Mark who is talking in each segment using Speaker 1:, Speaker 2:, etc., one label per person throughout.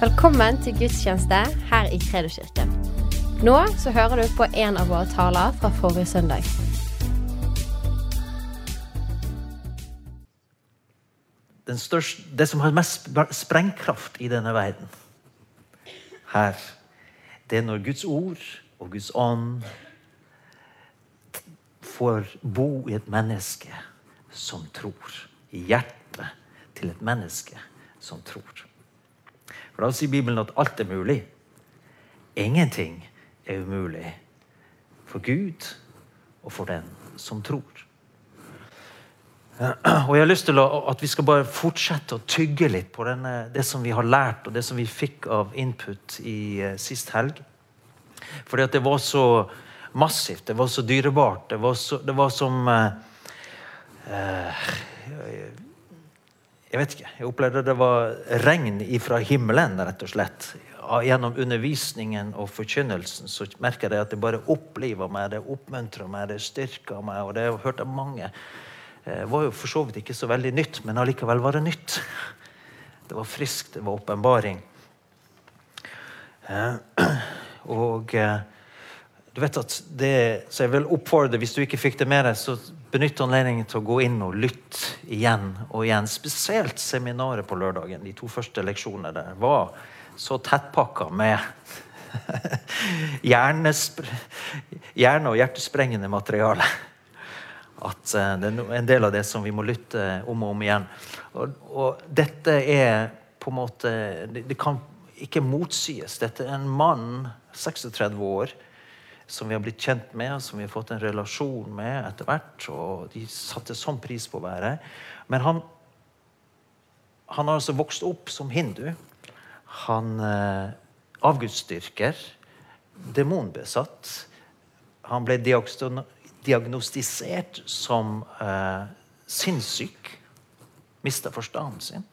Speaker 1: Velkommen til gudstjeneste her i Kredoskirken. Nå så hører du på en av våre taler fra forrige søndag.
Speaker 2: Største, det som har mest sprengkraft i denne verden her, det er når Guds ord og Guds ånd får bo i et menneske som tror. I hjertet til et menneske som tror. For Da sier Bibelen at alt er mulig. Ingenting er umulig for Gud og for den som tror. Og jeg har lyst til at vi skal bare fortsette å tygge litt på denne, det som vi har lært, og det som vi fikk av input i eh, sist helg. Fordi at det var så massivt, det var så dyrebart. Det var, så, det var som eh, eh, Jeg vet ikke. Jeg opplevde det var regn fra himmelen, rett og slett. Gjennom undervisningen og forkynnelsen så merker jeg at det bare oppliver meg, det oppmuntrer meg, det styrker meg. og det har jeg hørt av mange. Det var jo for så vidt ikke så veldig nytt, men allikevel var det nytt. Det var friskt, det var åpenbaring. Eh, Og eh, du vet at det, Så jeg vil oppfordre hvis du ikke fikk det med deg, så benytt anledningen til å gå inn og lytte igjen og igjen. Spesielt seminaret på lørdagen. De to første leksjonene der var så tettpakka med hjerne- og hjertesprengende materiale at eh, det er en del av det som vi må lytte om og om igjen. Og, og dette er på en måte det, det kan ikke motsies. Dette er en mann, 36 år, som vi har blitt kjent med, som vi har fått en relasjon med etter hvert. Og de satte sånn pris på å være her. Men han, han har altså vokst opp som hindu. Han eh, avgudsdyrker, demonbesatt. Han ble diagnostisert som eh, sinnssyk. Mista forstanden sin.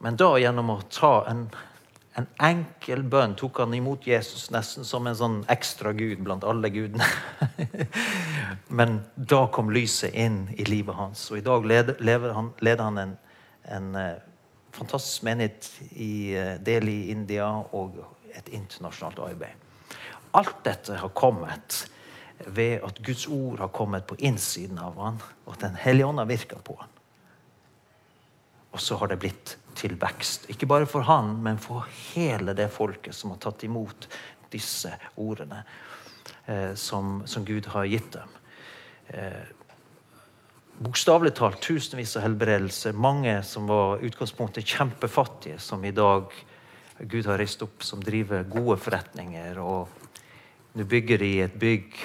Speaker 2: Men da, gjennom å ta en, en enkel bønn, tok han imot Jesus nesten som en sånn ekstra gud blant alle gudene. Men da kom lyset inn i livet hans, og i dag leder, han, leder han en, en eh, fantastisk menighet i Delhi i India, og et internasjonalt arbeid. Alt dette har kommet ved at Guds ord har kommet på innsiden av han, og at Den hellige ånd har virka på han. Og så har det blitt til vekst. Ikke bare for han, men for hele det folket som har tatt imot disse ordene eh, som, som Gud har gitt dem. Eh, Bokstavelig talt tusenvis av helbredelser. Mange som var utgangspunktet kjempefattige, som i dag Gud har reist opp, som driver gode forretninger. Og nå bygger de et bygg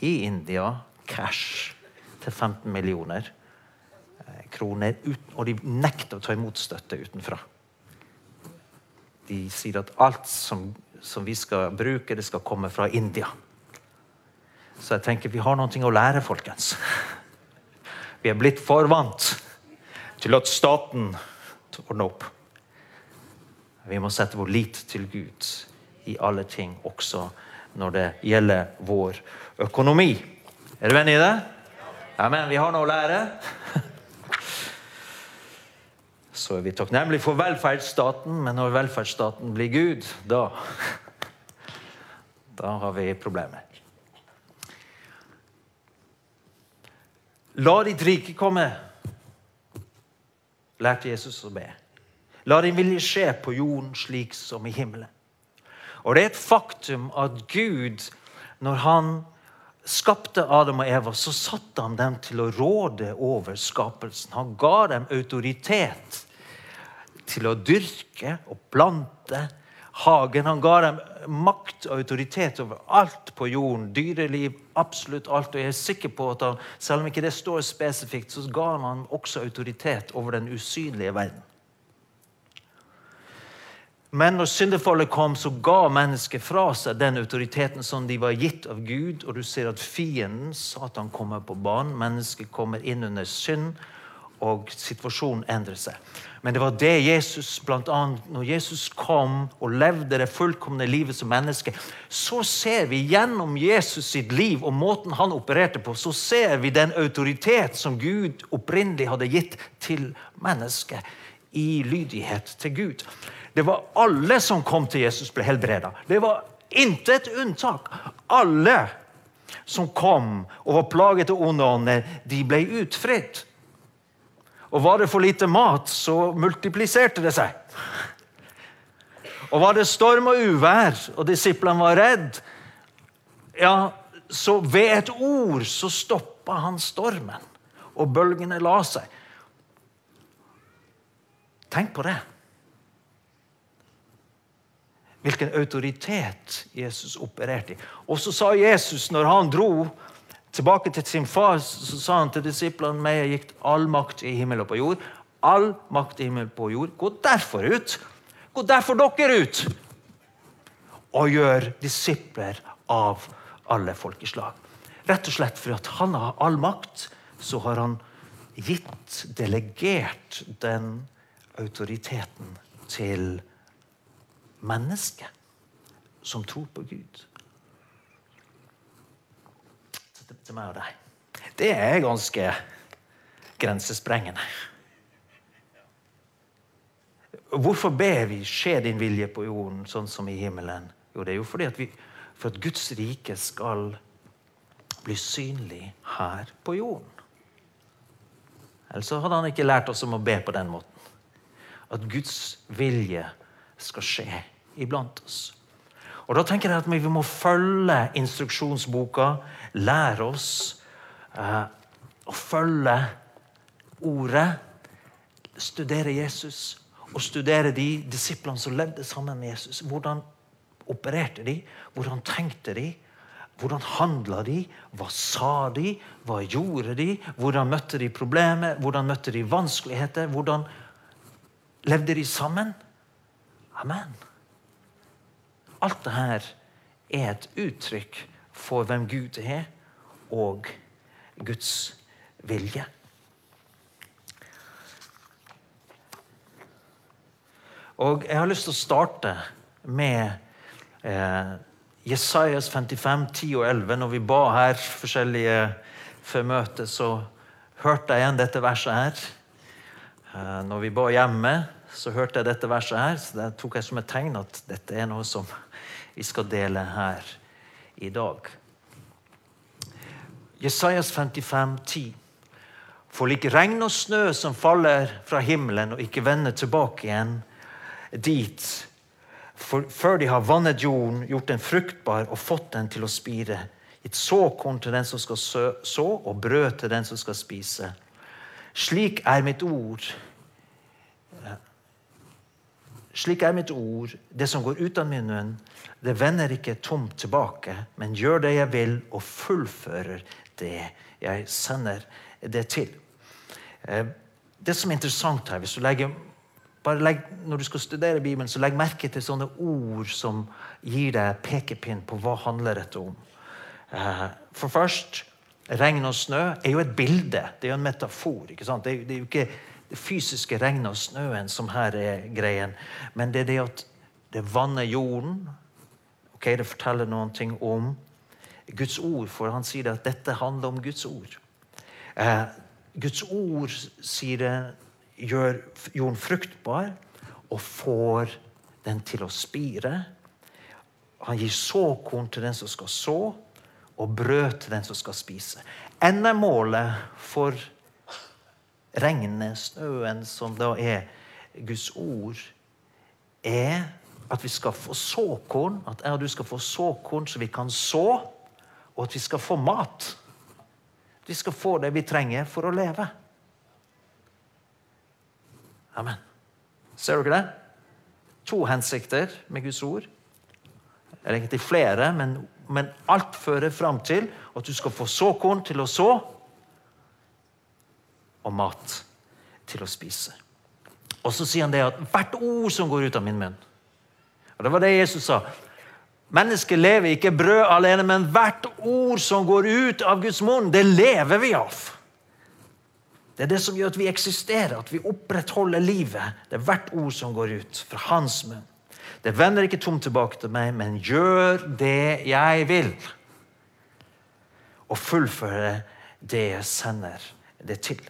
Speaker 2: i India, cash, til 15 millioner kroner. Uten, og de nekter å ta imot støtte utenfra. De sier at alt som, som vi skal bruke, det skal komme fra India. Så jeg tenker vi har noe å lære, folkens. Vi er blitt for vant til at staten ordner opp. Vi må sette vår lit til Gud i alle ting, også når det gjelder vår økonomi. Er du enig i det? Amen. Vi har noe å lære. Så er vi takknemlige for velferdsstaten, men når velferdsstaten blir Gud, da Da har vi problemer. La ditt rike komme, lærte Jesus å be. La din vilje skje på jorden slik som i himmelen. Og det er et faktum at Gud, når han skapte Adam og Eva, så satte han dem til å råde over skapelsen. Han ga dem autoritet til å dyrke og plante hagen. Han ga dem makt og autoritet over alt på jorden. Dyreliv, absolutt alt. Og jeg er sikker på at han, selv om ikke det står spesifikt, så ga han ham også autoritet over den usynlige verden. Men når syndefallet kom, så ga mennesket fra seg den autoriteten som de var gitt av Gud. Og du ser at fienden, Satan, kommer på banen. Mennesket kommer inn under synd, og situasjonen endrer seg. Men det var det Jesus, blant annet, når Jesus kom og levde det fullkomne livet som menneske, så ser vi gjennom Jesus sitt liv og måten han opererte på, så ser vi den autoritet som Gud opprinnelig hadde gitt til mennesket i lydighet til Gud. Det var alle som kom til Jesus, ble helbreda. Det var intet unntak. Alle som kom og var plaget av onde ånder, de ble utfridd. Og var det for lite mat, så multipliserte det seg. Og var det storm og uvær, og disiplene var redd, ja, så ved et ord så stoppa han stormen, og bølgene la seg. Tenk på det. Hvilken autoritet Jesus opererte i. Og så sa Jesus, når han dro tilbake til sin far, så sa han til disiplene meg gikk all makt i himmel og på jord. All makt i himmel og på jord. Gå derfor ut. Gå derfor dere ut. Og gjør disipler av alle folkeslag. Rett og slett fordi han har all makt, så har han gitt, delegert den autoriteten til mennesket som tror på Gud. Til meg og deg. Det er ganske grensesprengende. Hvorfor ber vi 'skje din vilje på jorden sånn som i himmelen'? Jo, det er jo fordi at vi, for at Guds rike skal bli synlig her på jorden. Ellers hadde han ikke lært oss om å be på den måten. At Guds vilje skal skje iblant oss. Og Da tenker jeg at vi må følge instruksjonsboka, lære oss eh, å følge ordet, studere Jesus og studere de disiplene som levde sammen med Jesus. Hvordan opererte de? Hvordan tenkte de? Hvordan handla de? Hva sa de? Hva gjorde de? Hvordan møtte de problemer? Hvordan møtte de vanskeligheter? Hvordan levde de sammen? Amen. Alt dette er et uttrykk for hvem Gud er, og Guds vilje. Og Jeg har lyst til å starte med eh, Jesajas 55, 10 og 11. Når vi ba her forskjellige før møtet, så hørte jeg igjen dette verset her. Eh, når vi ba hjemme, så hørte jeg dette verset her, så det tok jeg som et tegn at dette er noe som vi skal dele her i dag. Jesajas 55, 10. For lik regn og snø som faller fra himmelen og ikke vender tilbake igjen dit, for, før de har vannet jorden, gjort den fruktbar og fått den til å spire, gitt såkorn til den som skal så, og brød til den som skal spise. Slik er mitt ord slik er mitt ord, det som går ut av min munn, det vender ikke tomt tilbake, men gjør det jeg vil, og fullfører det jeg sender det til. Eh, det som er interessant her, hvis du legger, legg, Når du skal studere Bibelen, så legg merke til sånne ord som gir deg pekepinn på hva handler dette om. Eh, for først, regn og snø er jo et bilde. Det er jo en metafor. Det er, det er jo ikke det fysiske regnet og snøen som her er greien. Men det er det at det vanner jorden. Ok, Det forteller noen ting om Guds ord, for han sier at dette handler om Guds ord. Eh, Guds ord sier det gjør jorden fruktbar og får den til å spire. Han gir såkorn til den som skal så, og brød til den som skal spise. Endemålet for regnet, snøen, som da er Guds ord, er at vi skal få såkorn. At jeg og du skal få såkorn så vi kan så, og at vi skal få mat. Vi skal få det vi trenger for å leve. Amen. Ser dere det? To hensikter med Guds ord. Eller egentlig flere, men, men alt fører fram til at du skal få såkorn til å så og mat til å spise. Og så sier han det at hvert ord som går ut av min munn Og Det var det Jesus sa. Mennesket lever ikke brød alene, men hvert ord som går ut av Guds munn, det lever vi av. Det er det som gjør at vi eksisterer, at vi opprettholder livet. Det er hvert ord som går ut fra hans munn. Det vender ikke tomt tilbake til meg, men gjør det jeg vil. Og fullføre det jeg sender det til.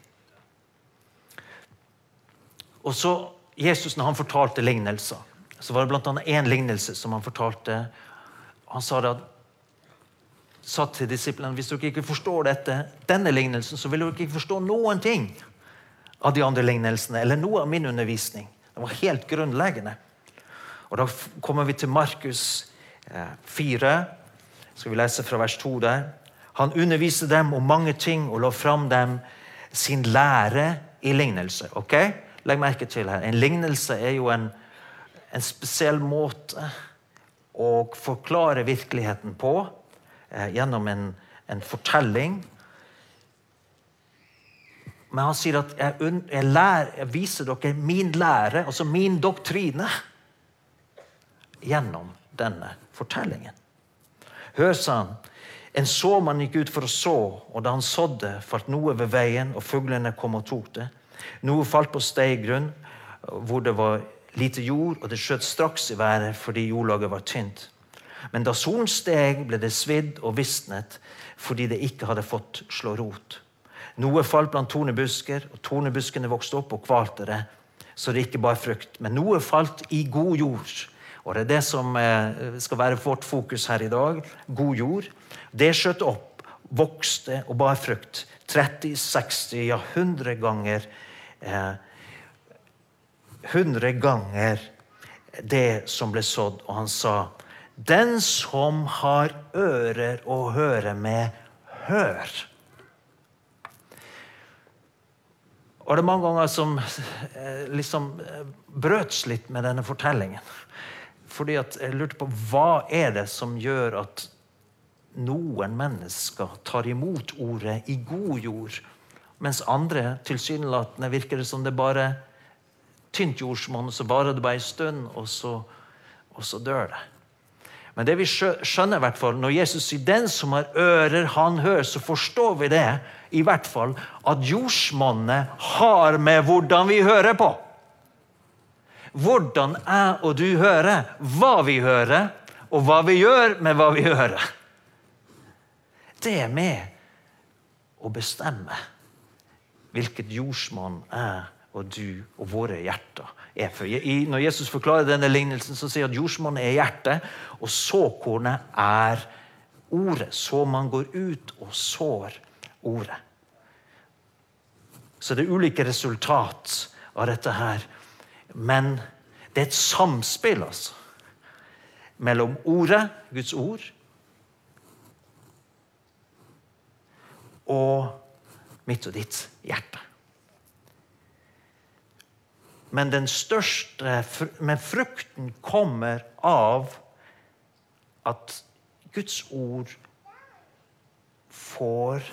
Speaker 2: Og så Jesus, når han fortalte lignelser, så var det bl.a. én lignelse som han fortalte. Han sa det sa til disiplene hvis dere ikke forstår dette, denne lignelsen, så vil dere ikke forstå noen ting av de andre lignelsene eller noe av min undervisning. Det var helt grunnleggende. Og Da kommer vi til Markus 4. Eh, Skal vi lese fra vers 2 der? Han underviste dem om mange ting og la fram dem sin lære i lignelse. Ok? Legg merke til her. En lignelse er jo en, en spesiell måte å forklare virkeligheten på eh, gjennom en, en, fortelling. Men han sier at jeg, jeg, lær, jeg viser dere min lære, altså min doktrine, gjennom denne fortellingen. Hør, sa han. En såmann gikk ut for å så, og da han sådde, falt noe ved veien, og fuglene kom og tok det. Noe falt på steigrunn, hvor det var lite jord, og det skjøt straks i været fordi jordlaget var tynt. Men da solen steg, ble det svidd og visnet fordi det ikke hadde fått slå rot. Noe falt blant tornebusker, og tornebuskene vokste opp og kvalte det, så det ikke bar frukt. Men noe falt i god jord og Det er det som eh, skal være vårt fokus her i dag. God jord. Det skjøt opp, vokste og bar frukt. 30, 60, ja 100 ganger. Eh, 100 ganger det som ble sådd. Og han sa, 'Den som har ører å høre med, hør'. Og det er mange ganger som eh, liksom eh, brøts litt med denne fortellingen fordi at jeg lurte på hva er det som gjør at noen mennesker tar imot ordet i god jord, mens andre tilsynelatende virker det som det bare tynt jordsmonn, så varer det bare en stund, og så, og så dør det. Men det vi skjønner, i hvert fall, når Jesus sier 'den som har ører, han hører', så forstår vi det i hvert fall at jordsmonnet har med hvordan vi hører på hvordan jeg og du hører, hva vi hører, og hva vi gjør med hva vi hører. Det er med å bestemme hvilket jordsmonn jeg og du og våre hjerter er for. Når Jesus forklarer denne lignelsen, så sier han at jordsmonnet er hjertet, og såkornet er ordet. Så man går ut og sår ordet. Så det er ulike resultat av dette her. Men det er et samspill altså, mellom ordet, Guds ord, og mitt og ditt hjerte. Men den største Men frukten kommer av at Guds ord får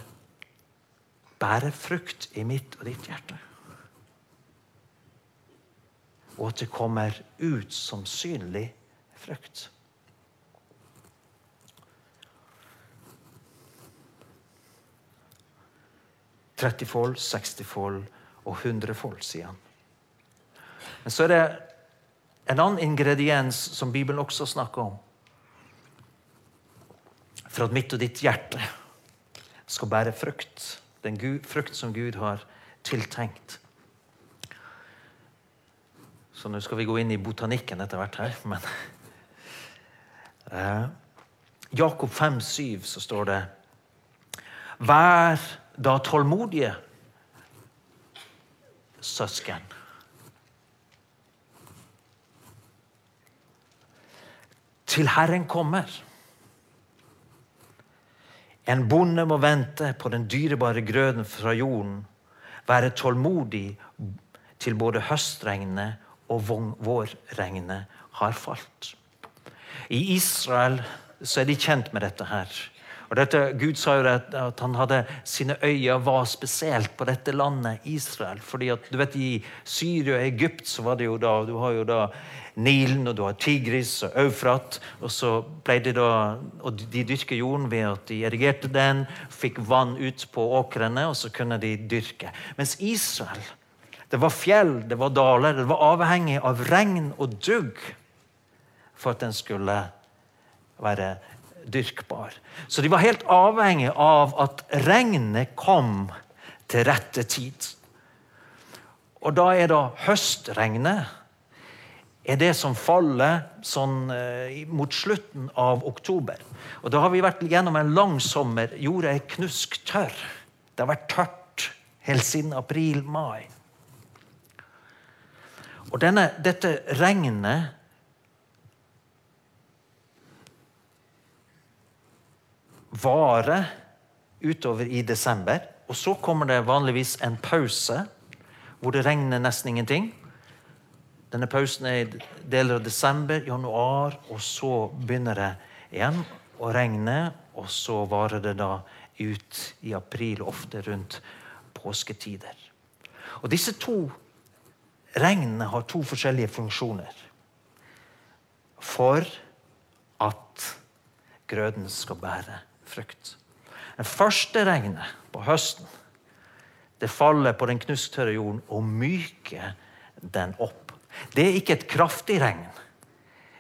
Speaker 2: bære frukt i mitt og ditt hjerte og at det kommer ut som synlig frukt. Trettifold, sekstifold og 100-fold, sier han. Men så er det en annen ingrediens som Bibelen også snakker om. For at mitt og ditt hjerte skal bære frukt. Den frukt som Gud har tiltenkt. Så nå skal vi gå inn i botanikken etter hvert her. Men eh, Jakob 5,7 så står det Vær da tålmodige, søsken. Til Herren kommer. En bonde må vente på den dyrebare grøden fra jorden, være tålmodig til både høstregnet og vårregnet har falt. I Israel så er de kjent med dette her. Og dette, Gud sa jo at, at han hadde sine øyne var spesielt på dette landet Israel. fordi at du vet I Syria og Egypt så var det jo da, du har jo da Nilen og du har Tigris og Eufrat. og så ble det da, og De dyrker jorden ved at de erigerte den, fikk vann ut på åkrene, og så kunne de dyrke. Mens Israel det var fjell, det var daler. Det var avhengig av regn og dugg for at den skulle være dyrkbar. Så de var helt avhengig av at regnet kom til rette tid. Og da er da høstregnet er det som faller sånn eh, mot slutten av oktober. Og Da har vi vært gjennom en lang sommer. Jorda er knusktørr. Det har vært tørt helt siden april-mai. Og denne, dette regnet varer utover i desember. Og så kommer det vanligvis en pause hvor det regner nesten ingenting. Denne pausen er i deler av desember, januar, og så begynner det igjen å regne. Og så varer det da ut i april, ofte rundt påsketider. Og disse to regnene har to forskjellige funksjoner. For at grøden skal bære frukt. Det første regnet på høsten det faller på den knusktørre jorden og myker den opp. Det er ikke et kraftig regn,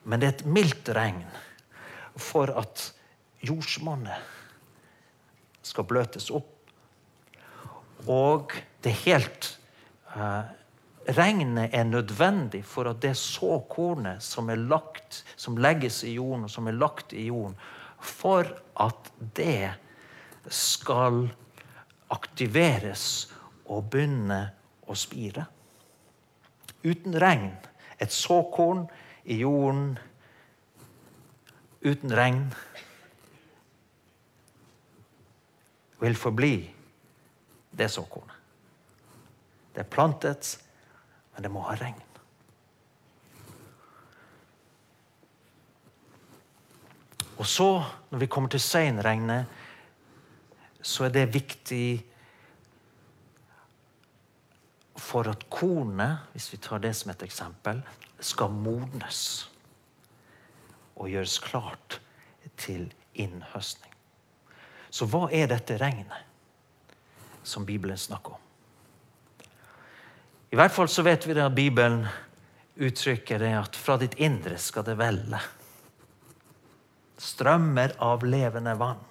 Speaker 2: men det er et mildt regn for at jordsmonnet skal bløtes opp. Og det helt eh, Regnet er nødvendig for at det såkornet som er lagt, som legges i jorden, og som er lagt i jorden, for at det skal aktiveres og begynne å spire. Uten regn, et såkorn i jorden uten regn, vil forbli det såkornet. Det er plantet, men det må ha regn. Og så, når vi kommer til seinregnet, så er det viktig for at kornet, hvis vi tar det som et eksempel, skal modnes og gjøres klart til innhøstning. Så hva er dette regnet som Bibelen snakker om? I hvert fall så vet vi det at Bibelen uttrykker det at fra ditt indre skal det velle strømmer av levende vann.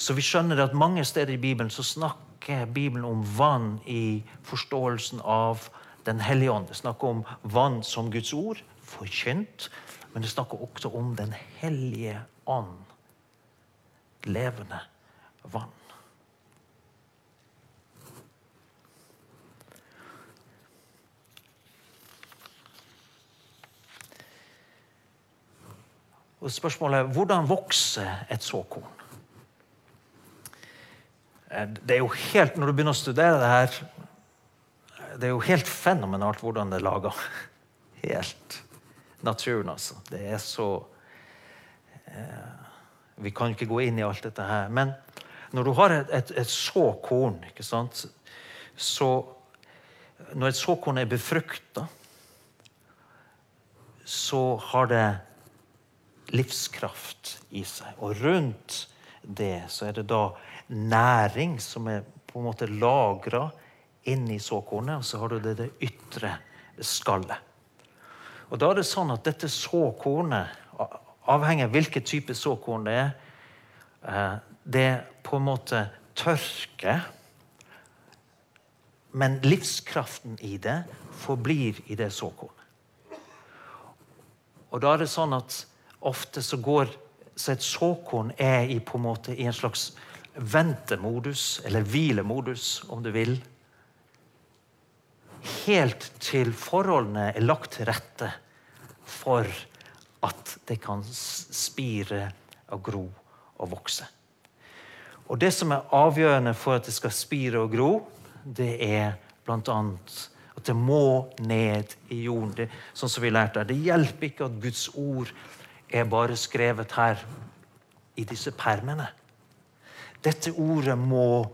Speaker 2: Så vi skjønner at mange steder i Bibelen så snakker Bibelen om vann i forståelsen av Den hellige ånd. Det snakker om vann som Guds ord, forkynt. Men det snakker også om Den hellige ånd. Levende vann. Og Spørsmålet er hvordan vokser et såkorn? Eh, det er jo helt, Når du begynner å studere det her, det er jo helt fenomenalt hvordan det er laga. Helt naturen, altså. Det er så eh, Vi kan ikke gå inn i alt dette her. Men når du har et, et, et såkorn, ikke sant så Når et såkorn er befrukta, så har det livskraft i seg. Og rundt det så er det da næring som er på en måte lagra inni såkornet, og så har du det, det ytre skallet. Og da er det sånn at dette såkornet, avhengig av hvilken type såkorn det er, eh, det på en måte tørker. Men livskraften i det forblir i det såkornet. Og da er det sånn at ofte så går så et såkorn er i, på en måte, i en slags ventemodus, eller hvilemodus, om du vil. Helt til forholdene er lagt til rette for at det kan spire og gro og vokse. Og Det som er avgjørende for at det skal spire og gro, det er bl.a. at det må ned i jorden. Det, sånn som vi lærte Det hjelper ikke at Guds ord er bare skrevet her i disse permene. Dette ordet må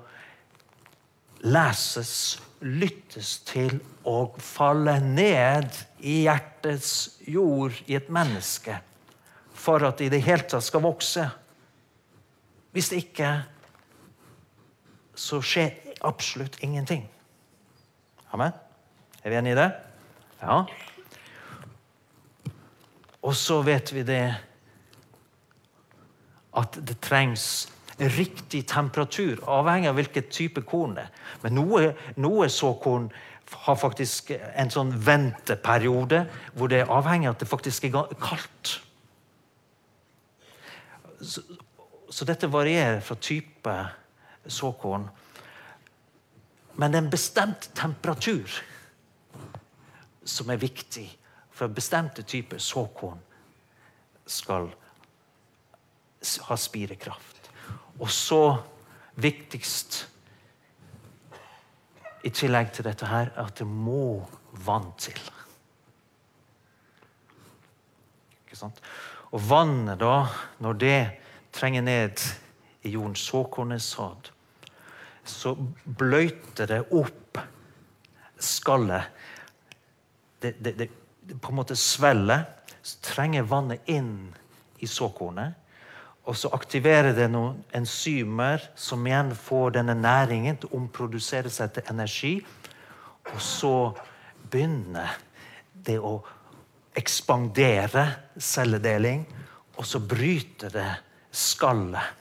Speaker 2: leses, lyttes til og falle ned i hjertets jord i et menneske for at det i det hele tatt skal vokse. Hvis det ikke, så skjer absolutt ingenting. Amen? Er vi enige i det? Ja. Og så vet vi det at det trengs riktig temperatur, avhengig av hvilken type korn det er. Men noe, noe såkorn har faktisk en sånn venteperiode hvor det er avhengig av at det faktisk er kaldt. Så, så dette varierer fra type såkorn. Men det er en bestemt temperatur som er viktig for bestemte typer såkorn skal ha spirekraft. Og så viktigst i tillegg til dette her, at det må vann til. Ikke sant? Og vannet, da, når det trenger ned i jordens såkornes sad, så bløyter det opp skallet. Det, det, det, på en måte svelger, så trenger vannet inn i såkornet. Og så aktiverer det noen enzymer som igjen får denne næringen til å omprodusere seg til energi. Og så begynner det å ekspandere celledeling, og så bryter det skallet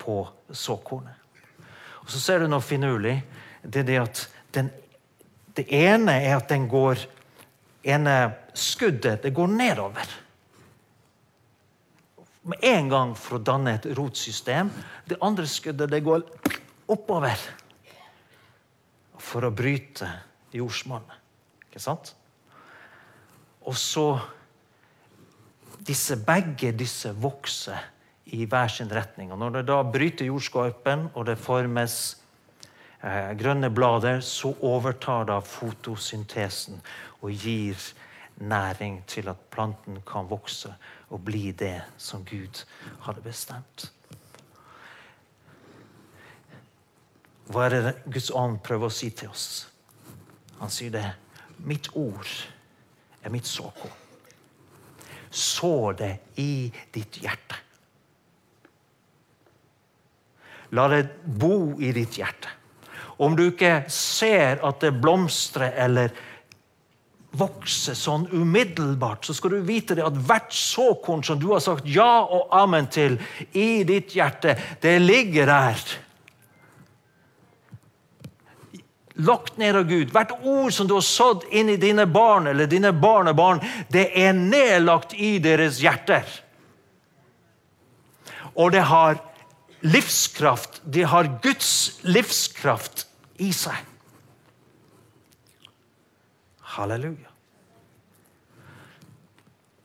Speaker 2: på såkornet. Og så ser du noe finurlig. Det er det at den, det ene er at den går ene skuddet det går nedover med en gang for å danne et rotsystem. Det andre skuddet det går oppover for å bryte jordsmonnet. Ikke sant? Og så disse, Begge disse vokser i hver sin retning. Og når det da bryter jordskorpen, og det formes eh, grønne blader, så overtar da fotosyntesen og gir næring til at planten kan vokse og bli det som Gud hadde bestemt. Hva er det Guds ånd prøver å si til oss? Han sier det. Mitt ord er mitt såkorn. Så det i ditt hjerte. La det bo i ditt hjerte. Om du ikke ser at det blomstrer eller vokser sånn umiddelbart, så skal du vite det at hvert såkorn som du har sagt ja og amen til i ditt hjerte, det ligger der. Lagt ned av Gud. Hvert ord som du har sådd inn i dine barn eller dine barnebarn, det er nedlagt i deres hjerter. Og det har livskraft. Det har Guds livskraft i seg. Halleluja.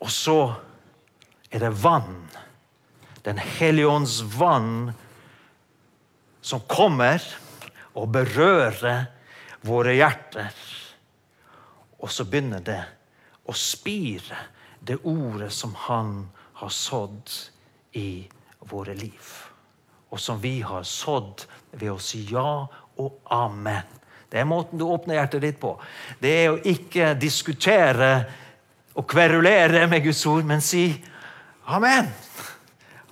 Speaker 2: Og så er det vann. Den hellige ånds vann som kommer og berører våre hjerter. Og så begynner det å spire det ordet som han har sådd i våre liv. Og som vi har sådd ved å si ja og amen. Det er måten du åpner hjertet ditt på. Det er å ikke diskutere og kverulere med Guds ord, men si amen.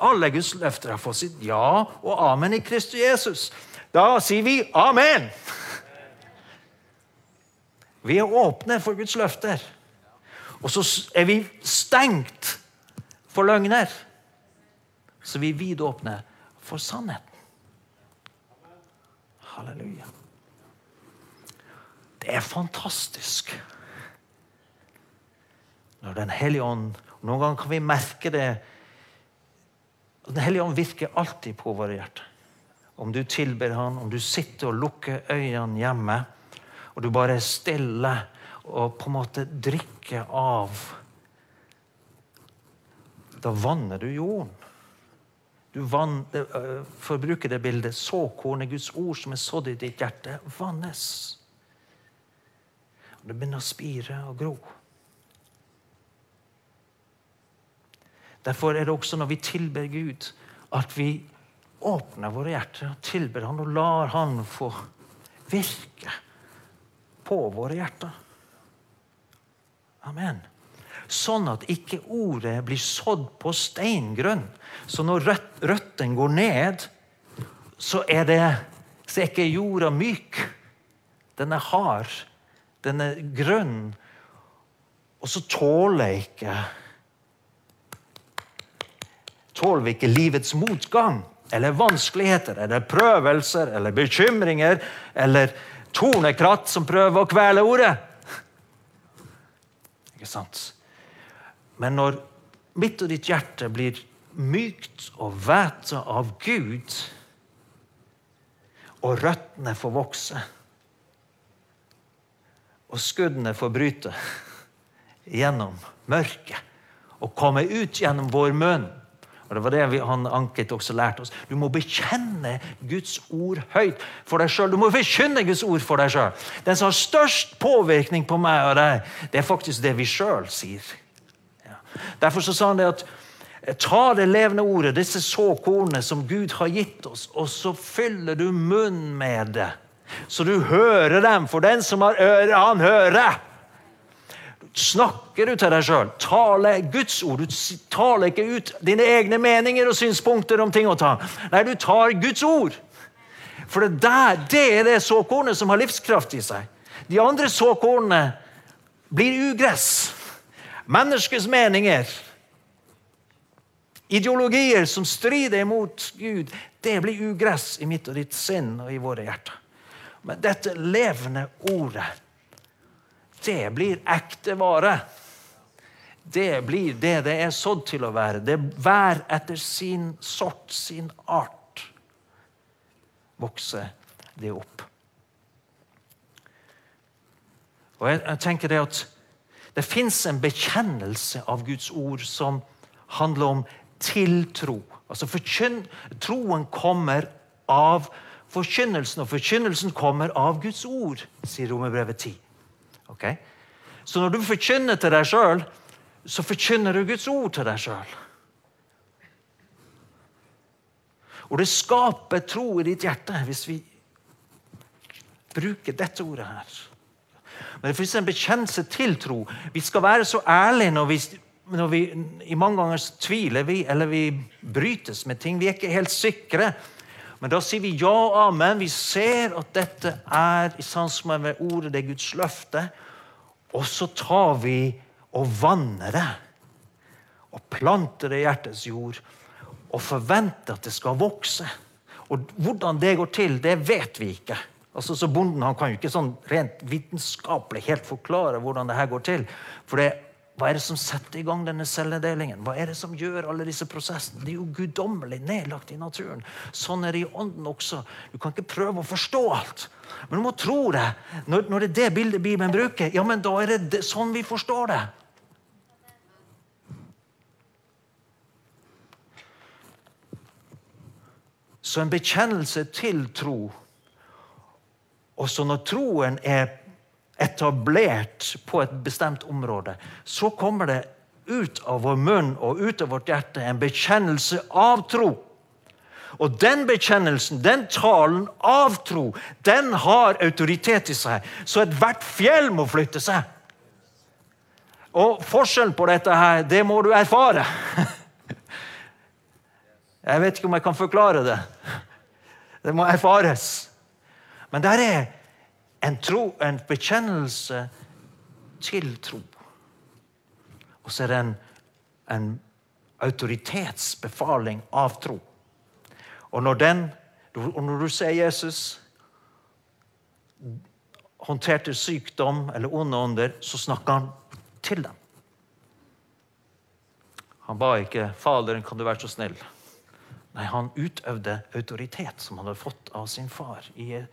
Speaker 2: Alle Guds løfter har fått sitt ja og amen i Kristus Jesus. Da sier vi amen. Vi er åpne for Guds løfter. Og så er vi stengt for løgner. Så vi er vidåpne for sannheten. Halleluja. Det er fantastisk. Når Den hellige ånd Noen ganger kan vi merke det. Den hellige ånd virker alltid på våre hjerter. Om du tilber Han, om du sitter og lukker øynene hjemme, og du bare er stille og på en måte drikker av Da vanner du jorden. Du vann, øh, For å bruke det bildet såkornet, Guds ord som er sådd i ditt hjerte, vannes. Og det begynner å spire og gro. Derfor er det også når vi tilber Gud, at vi åpner våre hjerter og tilber Han og lar Han få virke på våre hjerter. Amen. Sånn at ikke ordet blir sådd på steingrunn. Så når røt, røttene går ned, så er, det, så er ikke jorda myk. Den er hard. Den er grønn. Og så tåler ikke Tåler vi ikke livets motgang eller vanskeligheter eller prøvelser eller bekymringer eller tornekratt som prøver å kvele ordet. Ikke sant? Men når mitt og ditt hjerte blir mykt og væta av Gud, og røttene får vokse, og skuddene får bryte gjennom mørket og komme ut gjennom vår munn og Det var det han Anket også lærte oss. Du må bekjenne Guds ord høyt for deg sjøl. Du må forkynne Guds ord for deg sjøl. Den som har størst påvirkning på meg og deg, det er faktisk det vi sjøl sier. Ja. Derfor så sa han det at ta det levende ordet, disse såkornene som Gud har gitt oss, og så fyller du munnen med det. Så du hører dem. For den som har øre, han hører. Snakker du til deg sjøl? Taler Guds ord? Du taler ikke ut dine egne meninger og synspunkter om ting å ta. Nei, du tar Guds ord. For det, der, det er det såkornet som har livskraft i seg. De andre såkornene blir ugress. Menneskets meninger, ideologier som strider imot Gud, det blir ugress i mitt og ditt sinn og i våre hjerter. Men dette levende ordet det blir ekte vare. Det blir det det er sådd til å være. Det Hver etter sin sort, sin art, vokser det opp. Og jeg, jeg tenker det at det fins en bekjennelse av Guds ord som handler om tiltro. Altså forkynn, Troen kommer av forkynnelsen, og forkynnelsen kommer av Guds ord, sier Romerbrevet 10. Okay? Så når du forkynner til deg sjøl, så forkynner du Guds ord til deg sjøl. Og det skaper tro i ditt hjerte hvis vi bruker dette ordet her. Men det fins en bekjennelse til tro. Vi skal være så ærlige når vi, når vi I mange ganger tviler vi, eller vi brytes med ting. Vi er ikke helt sikre. Men da sier vi ja og amen. Vi ser at dette er i samsvar med ordet, det er Guds løfte. Og så tar vi og vanner det. Og planter det i hjertets jord. Og forventer at det skal vokse. Og Hvordan det går til, det vet vi ikke. Altså, så Bonden han kan jo ikke sånn rent vitenskapelig helt forklare hvordan det her går til. For det hva er det som setter i gang denne celledelingen? Hva er det som gjør alle disse prosessene? Det er jo guddommelig nedlagt i naturen. Sånn er det i ånden også. Du kan ikke prøve å forstå alt. Men du må tro det. Når, når det er det bildet Bibelen bruker, ja, men da er det sånn vi forstår det. Så en bekjennelse til tro. Også når troen er etablert på et bestemt område, så kommer det ut av vår munn og ut av vårt hjerte en bekjennelse av tro. Og den bekjennelsen, den talen av tro, den har autoritet i seg. Så ethvert fjell må flytte seg. Og forskjellen på dette her, det må du erfare. Jeg vet ikke om jeg kan forklare det. Det må erfares. Men der er en, tro, en bekjennelse til tro. Og så er det en, en autoritetsbefaling av tro. Og når, den, og når du ser Jesus håndterte sykdom eller onde ånder, så snakker han til dem. Han ba ikke 'Faderen, kan du være så snill?' Nei, han utøvde autoritet som han hadde fått av sin far i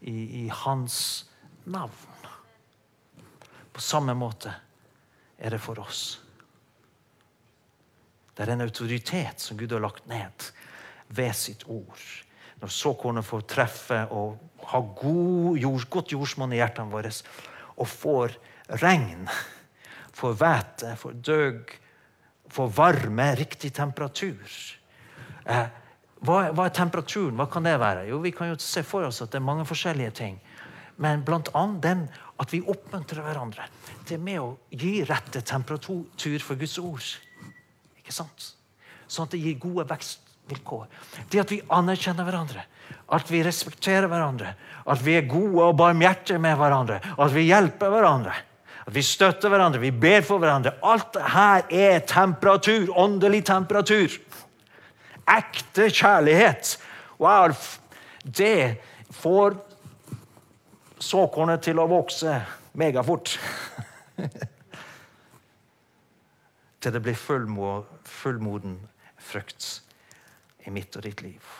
Speaker 2: i, i hans navn. På samme måte er det for oss. Det er en autoritet som Gud har lagt ned ved sitt ord. Når såkornet får treffe og ha god jord, godt jordsmonn i hjertene våre og får regn, får hvete, får døg, får varme, riktig temperatur eh, hva, hva, er temperaturen? Hva kan det være? Jo, Vi kan jo se for oss at det er mange forskjellige ting. Men bl.a. den at vi oppmuntrer hverandre. Er med å gi rette temperatur for Guds ord. Ikke sant? Sånn at det gir gode vekstvilkår. Det at vi anerkjenner hverandre, at vi respekterer hverandre, at vi er gode og barmhjertige med hverandre, at vi hjelper hverandre. At vi støtter hverandre, vi ber for hverandre. Alt dette er temperatur. Åndelig temperatur. Ekte kjærlighet. Wow, det får såkornet til å vokse megafort. til det blir fullmo fullmoden frukt i mitt og ditt liv.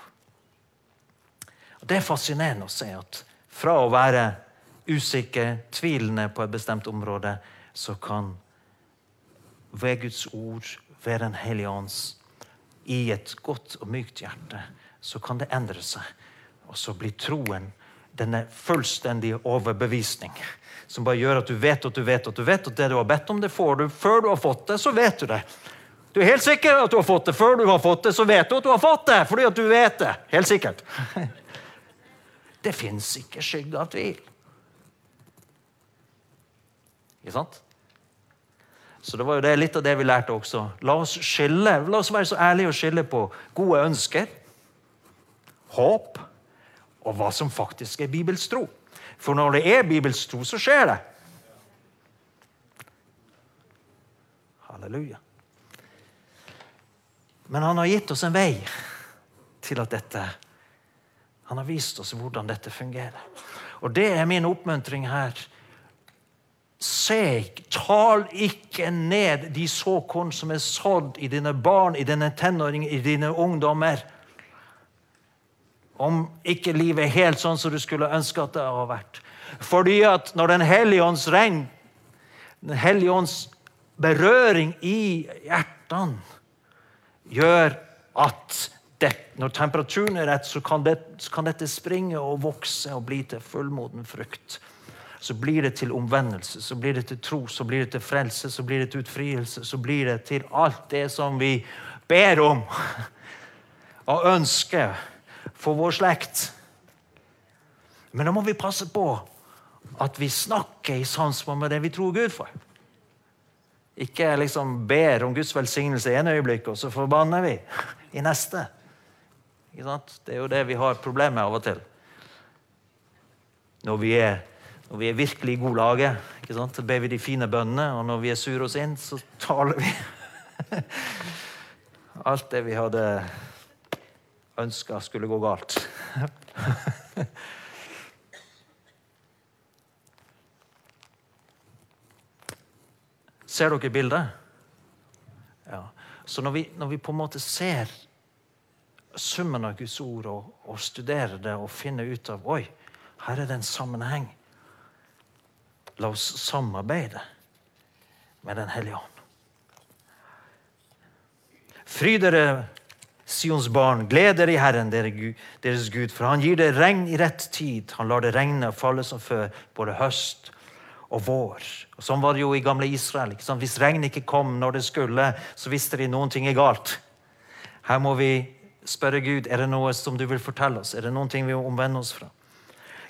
Speaker 2: Og Det er fascinerende å se at fra å være usikker, tvilende på et bestemt område, så kan ved Guds ord, ved Den hellige ånds, i et godt og mykt hjerte, så kan det endre seg. Og så blir troen denne fullstendige overbevisning som bare gjør at du vet at du vet at du vet at det du har bedt om, det får du. Før du har fått det, så vet du det. Du er helt sikker at du har fått det. Før du har fått det, så vet du at du har fått det. Fordi at du vet det. Helt sikkert. Det fins ikke skygge av tvil. Ikke sant? Så det var jo det, litt av det vi lærte også. La oss skille, la oss være så ærlige og skille på gode ønsker, håp og hva som faktisk er Bibels tro. For når det er Bibels tro, så skjer det. Halleluja. Men han har gitt oss en vei til at dette Han har vist oss hvordan dette fungerer. Og det er min oppmuntring her. Se, tal ikke ned de såkorn som er sådd i dine barn, i dine tenåringer, i dine ungdommer. Om ikke livet er helt sånn som du skulle ønske at det hadde vært. Fordi at når Den hellige ånds regn, Den hellige ånds berøring i hjertene gjør at det, når temperaturen er rett, så kan, det, så kan, dette springe og vokse og bli til fullmoden frukt. Så blir det til omvendelse, så blir det til tro, så blir det til frelse, så blir det til utfrielse, så blir det til alt det som vi ber om og ønsker for vår slekt. Men da må vi passe på at vi snakker i samsvar med det vi tror Gud for. Ikke liksom ber om Guds velsignelse i en øyeblikk, og så forbanner vi i neste. Det er jo det vi har problemer med av og til. Når vi er, når vi er virkelig i god sant? så ber vi de fine bønnene, og når vi er sure og sinte, så taler vi alt det vi hadde ønska skulle gå galt. Ser dere bildet? Ja. Så når vi, når vi, på en måte ser summen av Guds ord og, og studerer det og finner ut av Oi, her er det en sammenheng. La oss samarbeide med Den hellige ånd. Fry dere, Sions barn, gled dere i Herren, deres Gud, for han gir det regn i rett tid. Han lar det regne og falle som før, både høst og vår. Og Sånn var det jo i gamle Israel. Hvis regnet ikke kom når det skulle, så visste de noen ting er galt. Her må vi spørre Gud er det noe som du vil fortelle oss. Er det noen ting vi må omvende oss fra?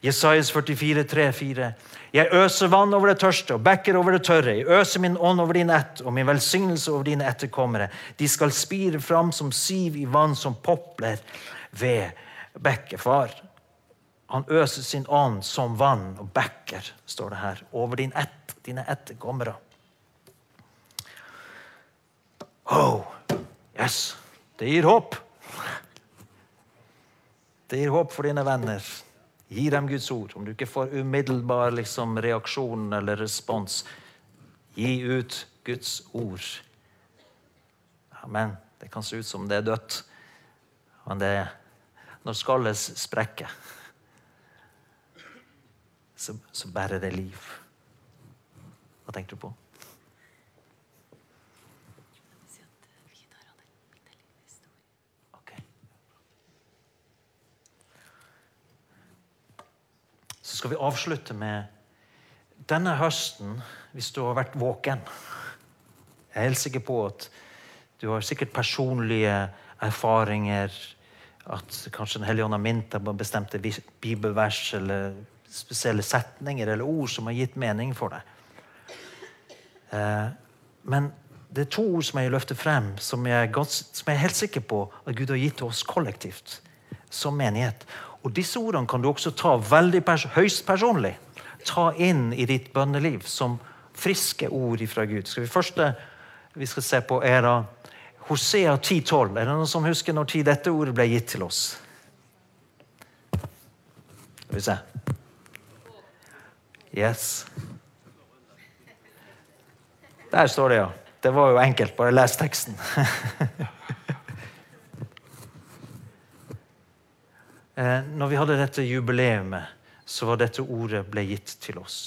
Speaker 2: Jesajas 44, 3, 4. Jeg øser vann over det tørste og bekker over det tørre. Jeg øser min ånd over din ett og min velsignelse over dine etterkommere. De skal spire fram som siv i vann, som popler ved bekkefar. Han øser sin ånd som vann og bekker, står det her, over din ett, dine etterkommere. Oh, yes. Det gir håp. Det gir håp for dine venner. Gi dem Guds ord. Om du ikke får umiddelbar liksom, reaksjon eller respons, gi ut Guds ord. Amen. Det kan se ut som det er dødt, men det er når skallet sprekker så, så bærer det liv. Hva tenkte du på? Skal vi avslutte med denne høsten, hvis du har vært våken Jeg er helt sikker på at du har sikkert personlige erfaringer. At kanskje Den hellige ånd har minnet deg på bestemte bibelvers eller spesielle setninger eller ord som har gitt mening for deg. Eh, men det er to ord som jeg løfter frem, som jeg, som jeg er helt sikker på at Gud har gitt oss kollektivt som menighet. Og Disse ordene kan du også ta veldig pers høyst personlig. Ta inn i ditt bønneliv som friske ord fra Gud. Skal vi første vi skal se på, er da Hosea 10,12. Er det noen som husker når tid dette ordet ble gitt til oss? Skal vi se. Yes. Der står det, ja. Det var jo enkelt. Bare les teksten. når vi hadde dette jubileet, så var dette ordet ble gitt til oss.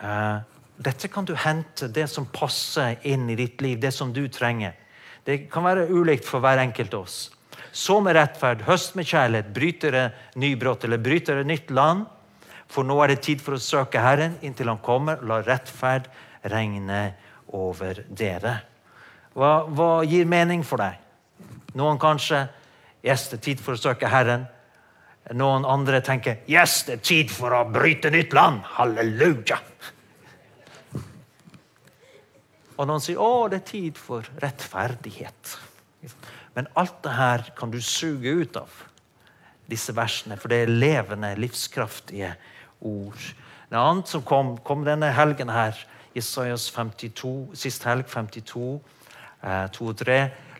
Speaker 2: Eh, dette kan du hente, det som passer inn i ditt liv, det som du trenger. Det kan være ulikt for hver enkelt av oss. Så med rettferd, høst med kjærlighet, brytere nybrott eller brytere nytt land. For nå er det tid for å søke Herren inntil Han kommer. La rettferd regne over dere. Hva, hva gir mening for deg? Noen kanskje Yes, det er tid for å søke Herren. Noen andre tenker Yes, det er tid for å bryte nytt land. Halleluja. Og noen sier å, det er tid for rettferdighet. Men alt det her kan du suge ut av disse versene, for det er levende, livskraftige ord. Det annet som kom, kom denne helgen her, Isaias 52, sist helg 52, eh, 2 og 3.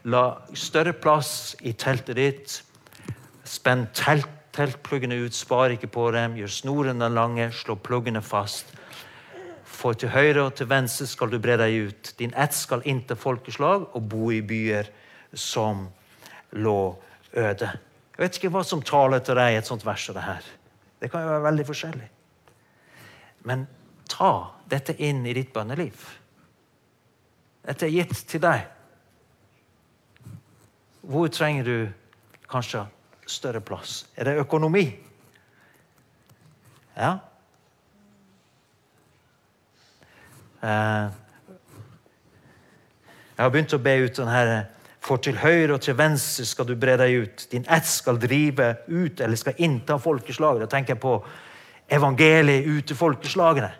Speaker 2: La større plass i teltet ditt. Spenn telt, teltpluggene ut, spar ikke på dem. Gjør snorene lange, slå pluggene fast. For til høyre og til venstre skal du bre deg ut. Din ett skal inn til folkeslag og bo i byer som lå øde. Jeg vet ikke hva som taler til deg i et sånt vers som det her. Det kan jo være veldig forskjellig. Men ta dette inn i ditt bønneliv. Dette er gitt til deg. Hvor trenger du kanskje større plass? Er det økonomi? Ja. Eh, jeg har begynt å be ut sånn her For til høyre og til venstre skal du bre deg ut. Din ett skal drive ut eller skal innta folkeslaget. Da tenker jeg på evangeliet ut til folkeslagene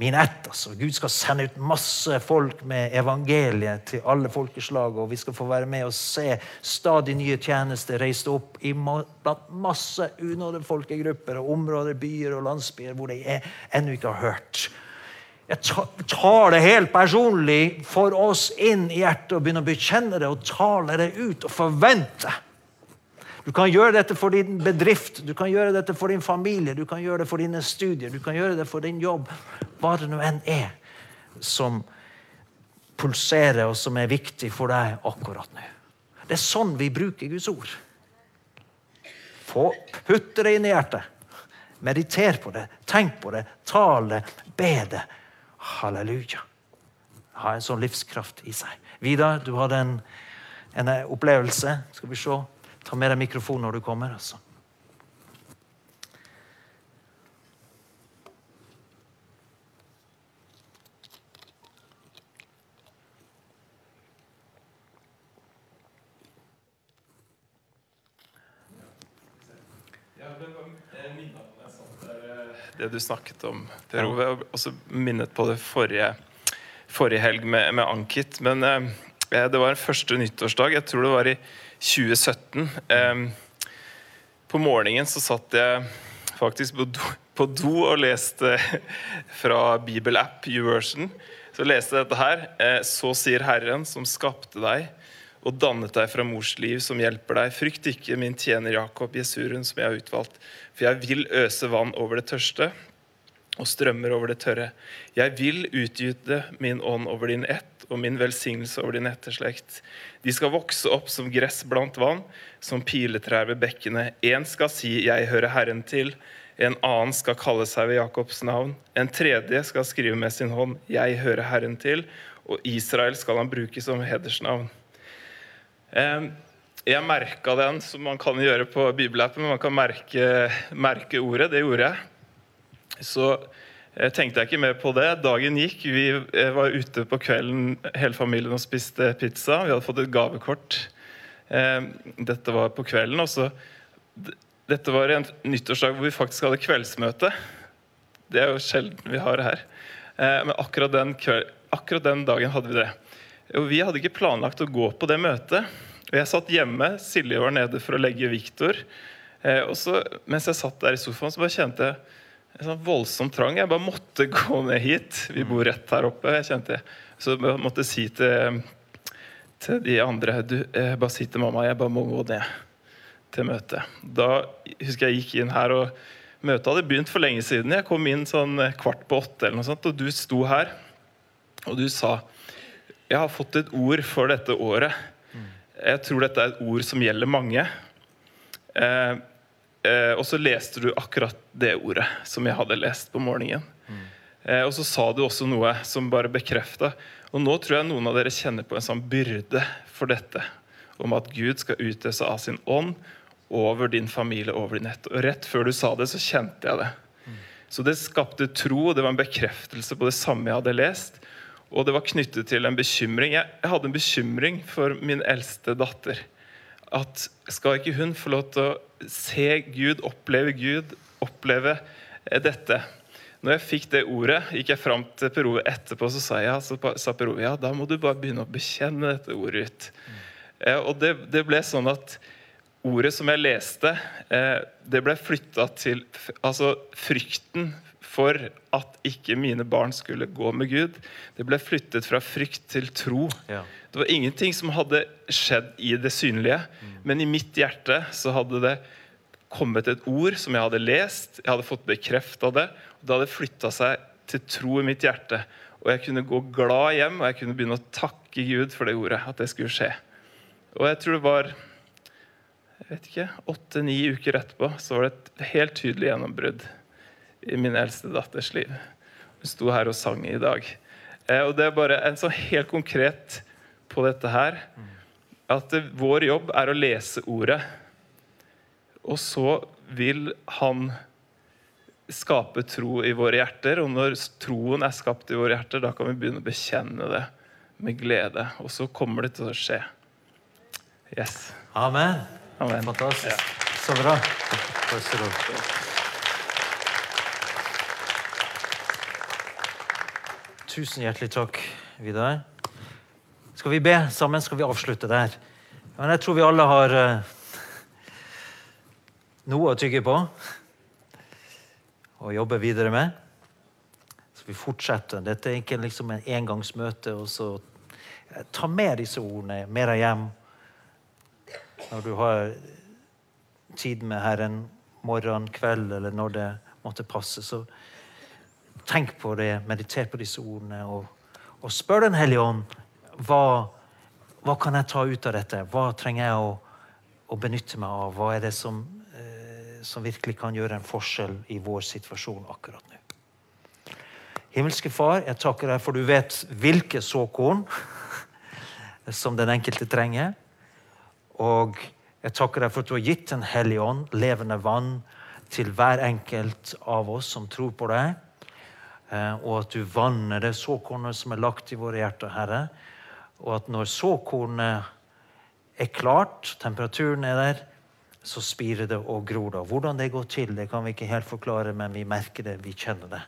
Speaker 2: min ett. altså. Gud skal sende ut masse folk med evangeliet til alle folkeslag. Og vi skal få være med og se stadig nye tjenester reist opp blant masse unådde folkegrupper og områder, byer og landsbyer hvor de ennå ikke har hørt. Jeg tar det helt personlig for oss inn i hjertet og begynner å bekjenne det og tale det ut og forvente. Du kan gjøre dette for din bedrift, du kan gjøre dette for din familie, du kan gjøre det for dine studier, du kan gjøre det for din jobb. Hva det nå enn er som pulserer, og som er viktig for deg akkurat nå. Det er sånn vi bruker Guds ord. Få, putte det inn i hjertet. Mediter på det, tenk på det, tal det, be det. Halleluja. Ha en sånn livskraft i seg. Vidar, du hadde en, en opplevelse. Skal vi se. Ta med deg mikrofonen når du kommer. altså.
Speaker 3: det du snakket om, Per Ove. og også minnet på det forrige, forrige helg med, med Ankit. Men eh, det var en første nyttårsdag. Jeg tror det var i 2017. På morgenen så satt jeg faktisk på do, på do og leste fra bibelapp YouVersion. Så leste jeg dette her. Eh, så sier Herren, som skapte deg og dannet deg fra mors liv, som hjelper deg. Frykt ikke min tjener Jakob, Jesuren, som jeg har utvalgt. For jeg vil øse vann over det tørste og strømmer over det tørre. Jeg vil utgyte min ånd over din ett og min velsignelse over din etterslekt. De skal vokse opp som gress blant vann, som piletrær ved bekkene. Én skal si 'Jeg hører Herren til', en annen skal kalle seg ved Jakobs navn. En tredje skal skrive med sin hånd 'Jeg hører Herren til', og Israel skal han bruke som hedersnavn. Jeg merka den, som man kan gjøre på bibelappen. Man kan merke, merke ordet. Det gjorde jeg. Så jeg tenkte jeg ikke mer på det. Dagen gikk. Vi eh, var ute på kvelden hele familien og spiste pizza. Vi hadde fått et gavekort. Eh, dette var på kvelden. Også. Dette var en nyttårsdag hvor vi faktisk hadde kveldsmøte. Det er jo sjelden vi har det her. Eh, men akkurat den, kveld, akkurat den dagen hadde vi det. Og vi hadde ikke planlagt å gå på det møtet. Og Jeg satt hjemme. Silje var nede for å legge Viktor. Og så, mens jeg satt der i sofaen, så bare kjente jeg en sånn voldsom trang. Jeg bare måtte gå ned hit. Vi bor rett her oppe. jeg kjente Så jeg måtte si til, til de andre du, Bare si til mamma jeg bare må gå ned til møtet. Da husker jeg gikk inn her og Møtet hadde begynt for lenge siden. Jeg kom inn sånn eh, kvart på åtte, eller noe sånt, og du sto her og du sa jeg har fått et ord for dette året. Jeg tror dette er et ord som gjelder mange. Eh, eh, og så leste du akkurat det ordet som jeg hadde lest på morgenen. Eh, og så sa du også noe som bare bekrefta. Og nå tror jeg noen av dere kjenner på en sånn byrde for dette. Om at Gud skal utøse av sin ånd over din familie, over din ett. Og rett før du sa det, så kjente jeg det. Så det skapte tro, og det var en bekreftelse på det samme jeg hadde lest. Og det var knyttet til en bekymring. Jeg, jeg hadde en bekymring for min eldste datter. At skal ikke hun få lov til å se Gud, oppleve Gud, oppleve eh, dette? Når jeg fikk det ordet, gikk jeg fram til Per Ove etterpå så sa jeg, så sa Per Ove, ja, da må du bare begynne å bekjenne dette ordet ut. Mm. Eh, og det, det ble sånn at ordet som jeg leste, eh, det ble flytta til Altså frykten for at ikke mine barn skulle gå med Gud, det ble flyttet fra frykt til tro. Ja. Det var ingenting som hadde skjedd i det synlige, mm. men i mitt hjerte så hadde det kommet et ord som jeg hadde lest, jeg hadde fått bekrefta det, og det hadde flytta seg til tro i mitt hjerte. Og jeg kunne gå glad hjem og jeg kunne begynne å takke Gud for det ordet. at det skulle skje. Og jeg tror det var jeg vet ikke, åtte-ni uker etterpå så var det et helt tydelig gjennombrudd i min eldste datters liv. Hun sto her og sang i dag. Eh, og det er bare en sånn helt konkret på dette her. At vår jobb er å lese ordet. Og så vil han skape tro i våre hjerter. Og når troen er skapt i våre hjerter, da kan vi begynne å bekjenne det med glede. Og så kommer det til å skje. Yes.
Speaker 2: Amen.
Speaker 3: Amen.
Speaker 2: Fantastisk. Ja. Så bra. Tusen hjertelig takk, Vidar. Skal vi be sammen? Skal vi avslutte der? Men jeg tror vi alle har uh, noe å tygge på og jobbe videre med. Så vi fortsetter. Dette er ikke liksom en engangsmøte. og så eh, Ta med disse ordene med deg hjem når du har tid med Herren morgen, kveld eller når det måtte passe, så tenk på det, mediter på disse ordene og, og spør Den hellige ånd hva, hva kan jeg ta ut av dette. Hva trenger jeg å, å benytte meg av? Hva er det som, eh, som virkelig kan gjøre en forskjell i vår situasjon akkurat nå? Himmelske Far, jeg takker deg for du vet hvilke såkorn som den enkelte trenger. Og jeg takker deg for at du har gitt Den hellige ånd, levende vann, til hver enkelt av oss som tror på deg. Eh, og at du vanner det såkornet som er lagt i våre hjerter, Herre. Og at når såkornet er klart, temperaturen er der, så spirer det og gror det. Hvordan det går til, det kan vi ikke helt forklare, men vi merker det, vi kjenner det.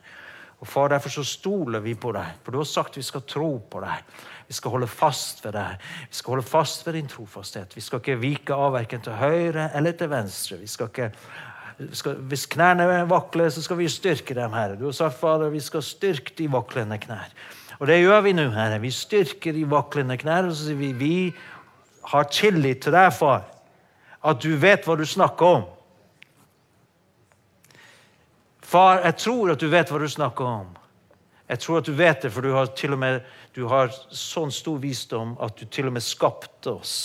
Speaker 2: Og Far, Derfor så stoler vi på deg, for du har sagt vi skal tro på deg. Vi skal holde fast ved deg. Vi skal holde fast ved din trofasthet. Vi skal ikke vike av verken til høyre eller til venstre. Vi skal ikke skal, hvis knærne vakler, så skal vi styrke dem, Herre. Du har sagt, Fader, vi skal styrke de vaklende knær. Og det gjør vi nå, Herre. Vi styrker de vaklende knær. Og så sier vi vi har tillit til deg, far, at du vet hva du snakker om. Far, jeg tror at du vet hva du snakker om. Jeg tror at du vet det, for du har til og med du har sånn stor visdom at du til og med skapte oss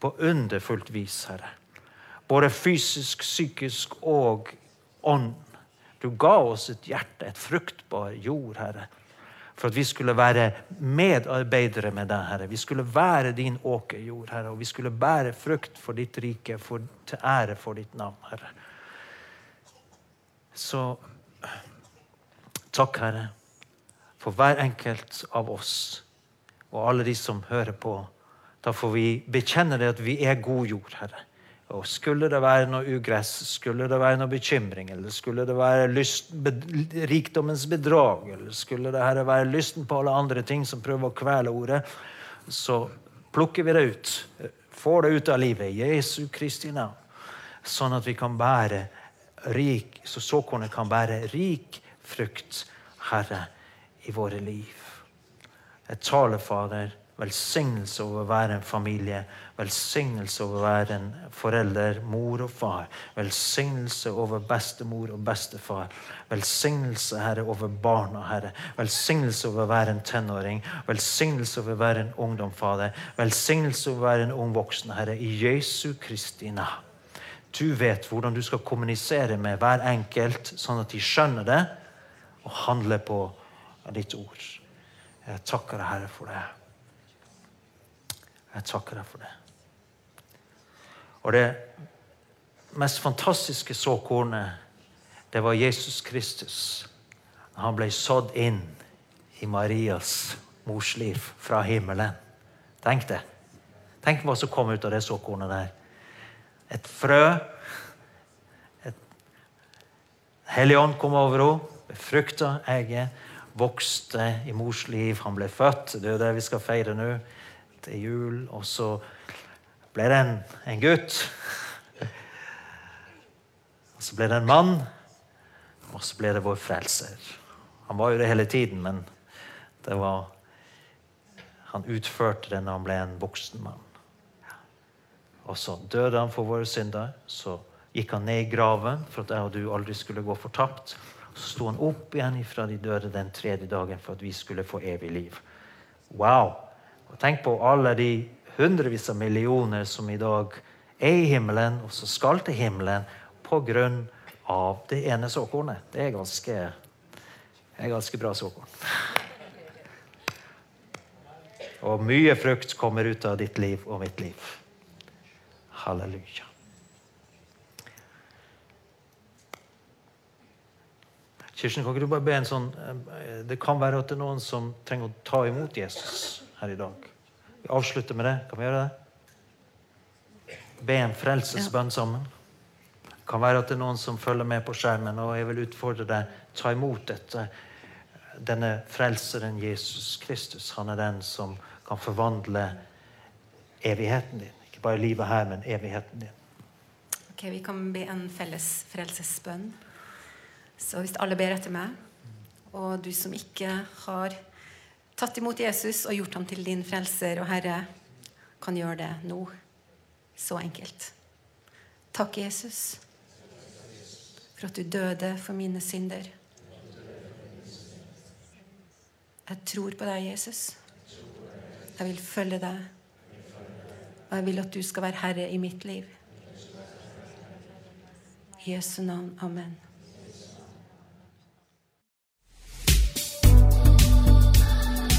Speaker 2: på underfullt vis, Herre. Både fysisk, psykisk og ånd. Du ga oss et hjerte, et fruktbar jord, Herre. For at vi skulle være medarbeidere med deg, Herre. Vi skulle være din åkerjord, Herre. Og vi skulle bære frukt for ditt rike, for, til ære for ditt navn, Herre. Så takk, Herre, for hver enkelt av oss og alle de som hører på. Da får vi bekjenne det at vi er god jord, Herre. Og Skulle det være noe ugress, skulle det være noe bekymring, eller skulle det være lyst, be, rikdommens bedrag, eller skulle det være lysten på alle andre ting som prøver å kvele ordet, så plukker vi det ut. Får det ut av livet Jesu Kristi navn. Sånn at vi kan bære rik, så såkornet kan bære rik frukt, Herre, i våre liv. Jeg taler, Fader, Velsignelse over å være en familie. Velsignelse over å være en forelder, mor og far. Velsignelse over bestemor og bestefar. Velsignelse, Herre, over barna, Herre. Velsignelse over å være en tenåring. Velsignelse over å være en ungdom, Fader. Velsignelse over å være en ung voksen, Herre. I Jesu Kristi. Du vet hvordan du skal kommunisere med hver enkelt, sånn at de skjønner det og handler på ditt ord. Jeg takker deg, Herre, for det. Jeg takker deg for det. Og det mest fantastiske såkornet, det var Jesus Kristus. Han ble sådd inn i Marias mors liv fra himmelen. Tenk det. Tenk hva som kom ut av det såkornet der. Et frø. Hellig ånd kom over henne, befrukta egget, vokste i mors liv. Han ble født. Det er jo det vi skal feire nå til jul. Og så ble det en, en gutt. Og så ble det en mann. Og så ble det vår frelser. Han var jo det hele tiden, men det var Han utførte det når han ble en voksen mann. Og så døde han for våre synder. Så gikk han ned i graven for at jeg og du aldri skulle gå fortapt. Så sto han opp igjen fra de døde den tredje dagen for at vi skulle få evig liv. Wow! Og Tenk på alle de hundrevis av millioner som i dag er i himmelen, og som skal til himmelen av det ene såkornet. Det er ganske, er ganske bra såkorn. Og mye frukt kommer ut av ditt liv og mitt liv. Halleluja. Kirsten, kan ikke du bare be en sånn eh, Det kan være at det er noen som trenger å ta imot Jesus her i dag. Vi avslutter med det. Kan vi gjøre det? Be en frelsesbønn sammen. Det kan være at det er noen som følger med på skjermen, og jeg vil utfordre deg ta imot dette. Denne frelseren Jesus Kristus, han er den som kan forvandle evigheten din. Ikke bare livet her, men evigheten din.
Speaker 4: Ok, Vi kan be en felles frelsesbønn. Så hvis alle ber etter meg, og du som ikke har tatt imot Jesus og gjort ham til din frelser og herre, kan gjøre det nå. Så enkelt. Takk, Jesus, for at du døde for mine synder. Jeg tror på deg, Jesus. Jeg vil følge deg. Og jeg vil at du skal være herre i mitt liv. I Jesu navn. Amen.